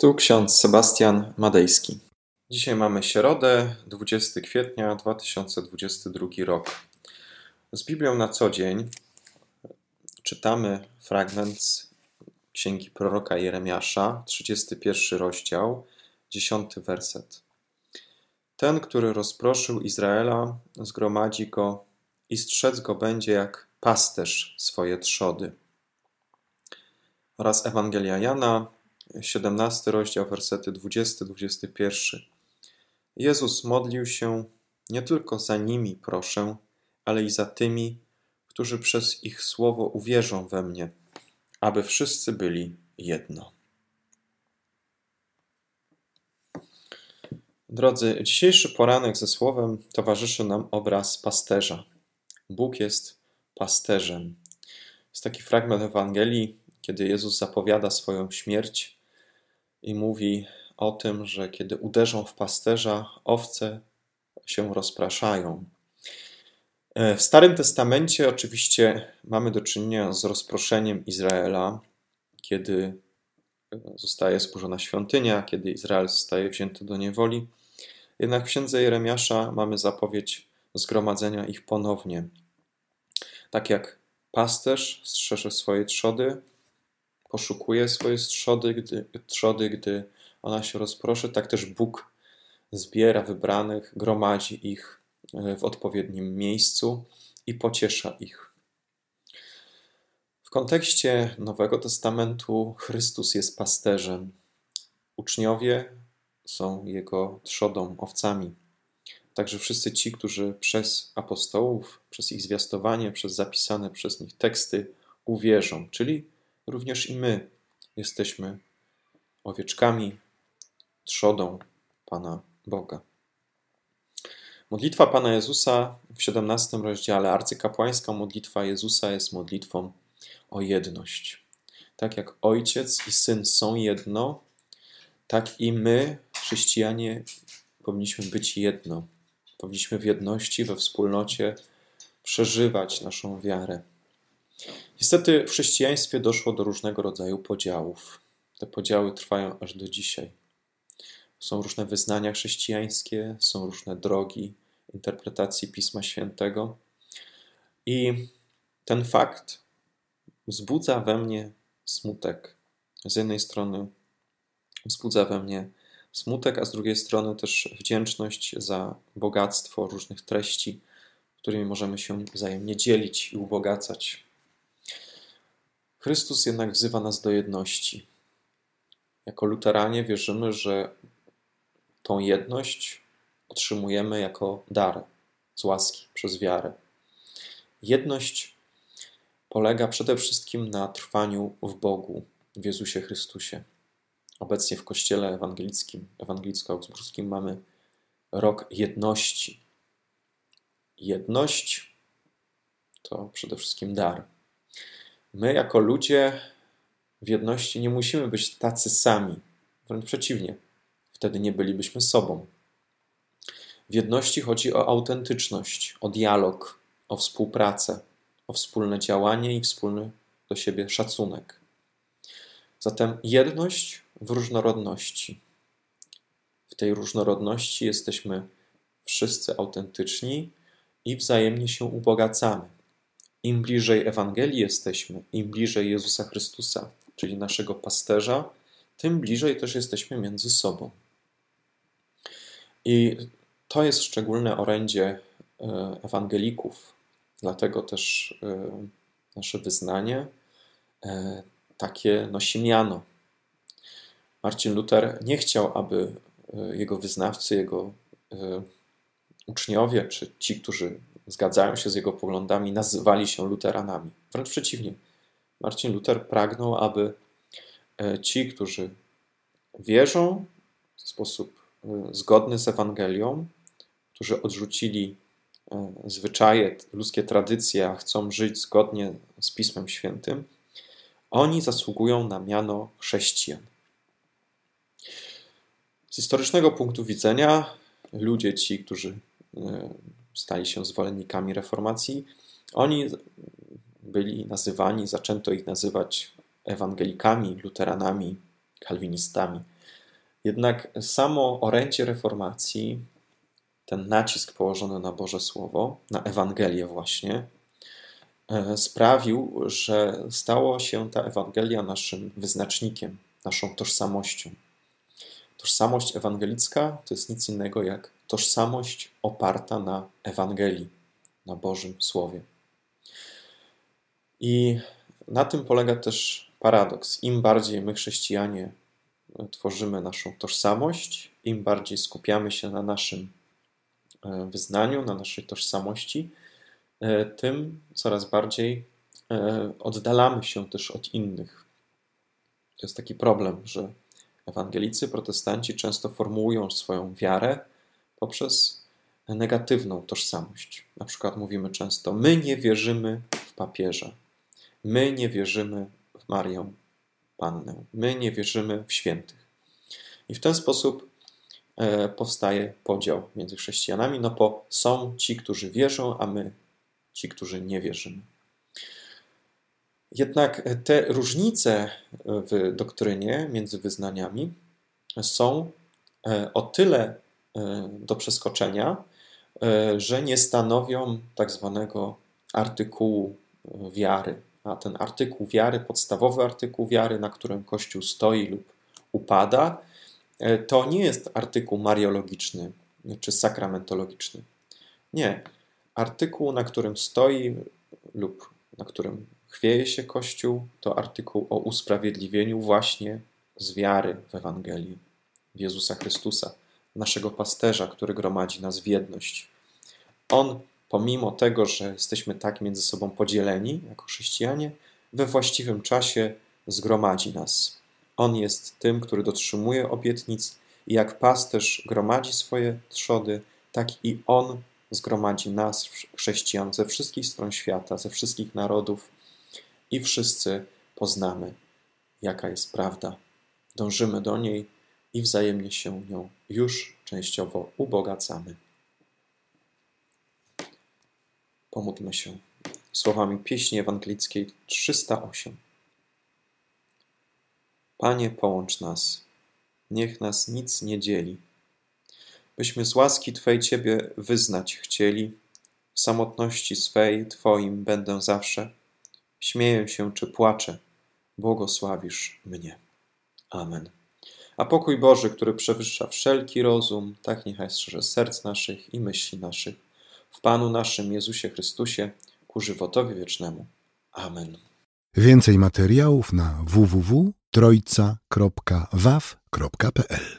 Tu ksiądz Sebastian Madejski. Dzisiaj mamy środę, 20 kwietnia 2022 rok. Z Biblią na co dzień czytamy fragment z księgi proroka Jeremiasza, 31 rozdział, 10 werset. Ten, który rozproszył Izraela, zgromadzi go i strzec go będzie jak pasterz swoje trzody. Oraz Ewangelia Jana, 17 rozdział, wersety 20-21. Jezus modlił się nie tylko za nimi, proszę, ale i za tymi, którzy przez ich słowo uwierzą we mnie, aby wszyscy byli jedno. Drodzy, dzisiejszy poranek ze słowem towarzyszy nam obraz pasterza. Bóg jest pasterzem. Jest taki fragment Ewangelii, kiedy Jezus zapowiada swoją śmierć i mówi o tym, że kiedy uderzą w pasterza, owce się rozpraszają. E, w Starym Testamencie oczywiście mamy do czynienia z rozproszeniem Izraela, kiedy zostaje zburzona świątynia, kiedy Izrael zostaje wzięty do niewoli. Jednak w księdze Jeremiasza mamy zapowiedź zgromadzenia ich ponownie. Tak jak pasterz strzeże swoje trzody, poszukuje swoje trzody, gdy, trzody, gdy ona się rozproszy, tak też Bóg zbiera wybranych, gromadzi ich e, w odpowiednim miejscu i pociesza ich. W kontekście Nowego Testamentu Chrystus jest pasterzem. Uczniowie są jego trzodą, owcami. Także wszyscy ci, którzy przez apostołów, przez ich zwiastowanie, przez zapisane przez nich teksty uwierzą, czyli również i my jesteśmy owieczkami, trzodą Pana Boga. Modlitwa Pana Jezusa w 17 rozdziale, arcykapłańska modlitwa Jezusa jest modlitwą o jedność. Tak jak Ojciec i Syn są jedno, tak i my, chrześcijanie, powinniśmy być jedno. Powinniśmy w jedności, we wspólnocie przeżywać naszą wiarę. Niestety w chrześcijaństwie doszło do różnego rodzaju podziałów. Te podziały trwają aż do dzisiaj. Są różne wyznania chrześcijańskie, są różne drogi interpretacji Pisma Świętego. I ten fakt wzbudza we mnie smutek. Z jednej strony wzbudza we mnie smutek, a z drugiej strony też wdzięczność za bogactwo różnych treści, którymi możemy się wzajemnie dzielić i ubogacać. Chrystus jednak wzywa nas do jedności. Jako luteranie wierzymy, że tą jedność otrzymujemy jako dar z łaski, przez wiarę. Jedność polega przede wszystkim na trwaniu w Bogu, w Jezusie Chrystusie. Obecnie w Kościele Ewangelickim, Ewangelicko-Augsburskim mamy rok jedności. Jedność to przede wszystkim dar. My, jako ludzie w jedności, nie musimy być tacy sami. Wręcz przeciwnie, wtedy nie bylibyśmy sobą. W jedności chodzi o autentyczność, o dialog, o współpracę, o wspólne działanie i wspólny do siebie szacunek. Zatem jedność w różnorodności. W tej różnorodności jesteśmy wszyscy autentyczni i wzajemnie się ubogacamy. Im bliżej Ewangelii jesteśmy, im bliżej Jezusa Chrystusa, czyli naszego pasterza, tym bliżej też jesteśmy między sobą. I to jest szczególne orędzie e, ewangelików, dlatego też e, nasze wyznanie e, takie nosi miano. Marcin Luther nie chciał, aby jego wyznawcy, jego uczniowie, czy ci, którzy zgadzają się z jego poglądami, nazywali się luteranami. Wręcz przeciwnie. Marcin Luther pragnął, aby e, ci, którzy wierzą w sposób e, zgodny z Ewangelią, którzy odrzucili e, zwyczaje, ludzkie tradycje, a chcą żyć zgodnie z Pismem Świętym, oni zasługują na miano chrześcijan. Z historycznego punktu widzenia, ludzie ci, którzy stali się zwolennikami reformacji, oni byli nazywani, zaczęto ich nazywać ewangelikami, luteranami, kalwinistami. Jednak samo orędzie reformacji, ten nacisk położony na Boże Słowo, na Ewangelię właśnie, e, sprawił, że stało się ta Ewangelia naszym wyznacznikiem, naszą tożsamością. Tożsamość ewangelicka to jest nic innego jak tożsamość oparta na Ewangelii, na Bożym Słowie. I na tym polega też paradoks. Im bardziej my, chrześcijanie, tworzymy naszą tożsamość, im bardziej skupiamy się na naszym e, wyznaniu, na naszej tożsamości, e, tym coraz bardziej e, oddalamy się też od innych. To jest taki problem, że ewangelicy, protestanci często formułują swoją wiarę poprzez negatywną tożsamość. Na przykład mówimy często: My nie wierzymy w papieża, my nie wierzymy w Marię Pannę, my nie wierzymy w świętych. I w ten sposób e, powstaje podział między chrześcijanami, no bo są ci, którzy wierzą, a my ci, którzy nie wierzymy. Jednak te różnice w doktrynie między wyznaniami są e, o tyle e, do przeskoczenia, e, że nie stanowią tak zwanego artykułu wiary. A ten artykuł wiary, podstawowy artykuł wiary, na którym Kościół stoi lub upada, to nie jest artykuł mariologiczny czy sakramentologiczny. Nie. Artykuł, na którym stoi lub na którym chwieje się Kościół, to artykuł o usprawiedliwieniu właśnie z wiary w Ewangelię, Jezusa Chrystusa, naszego pasterza, który gromadzi nas w jedność. On, pomimo tego, że jesteśmy tak między sobą podzieleni jako chrześcijanie, we właściwym czasie zgromadzi nas. On jest tym, który dotrzymuje obietnic i jak pasterz gromadzi swoje trzody, tak i On zgromadzi nas, chrześcijan, ze wszystkich stron świata, ze wszystkich narodów i wszyscy poznamy, jaka jest prawda. Dążymy do niej i wzajemnie się nią już częściowo ubogacamy. Pomódlmy się słowami pieśni ewangelickiej 308. Panie, połącz nas, niech nas nic nie dzieli, byśmy z łaski Twej Ciebie wyznać chcieli, w samotności swej Twoim będę zawsze śmieję się czy płaczę, błogosławisz mnie. Amen. A pokój Boży, który przewyższa wszelki rozum, tak niechaj strzeże serc naszych i myśli naszych. W Panu naszym Jezusie Chrystusie, ku żywotowi wiecznemu. Amen. Więcej materiałów na www.trojca.waw.pl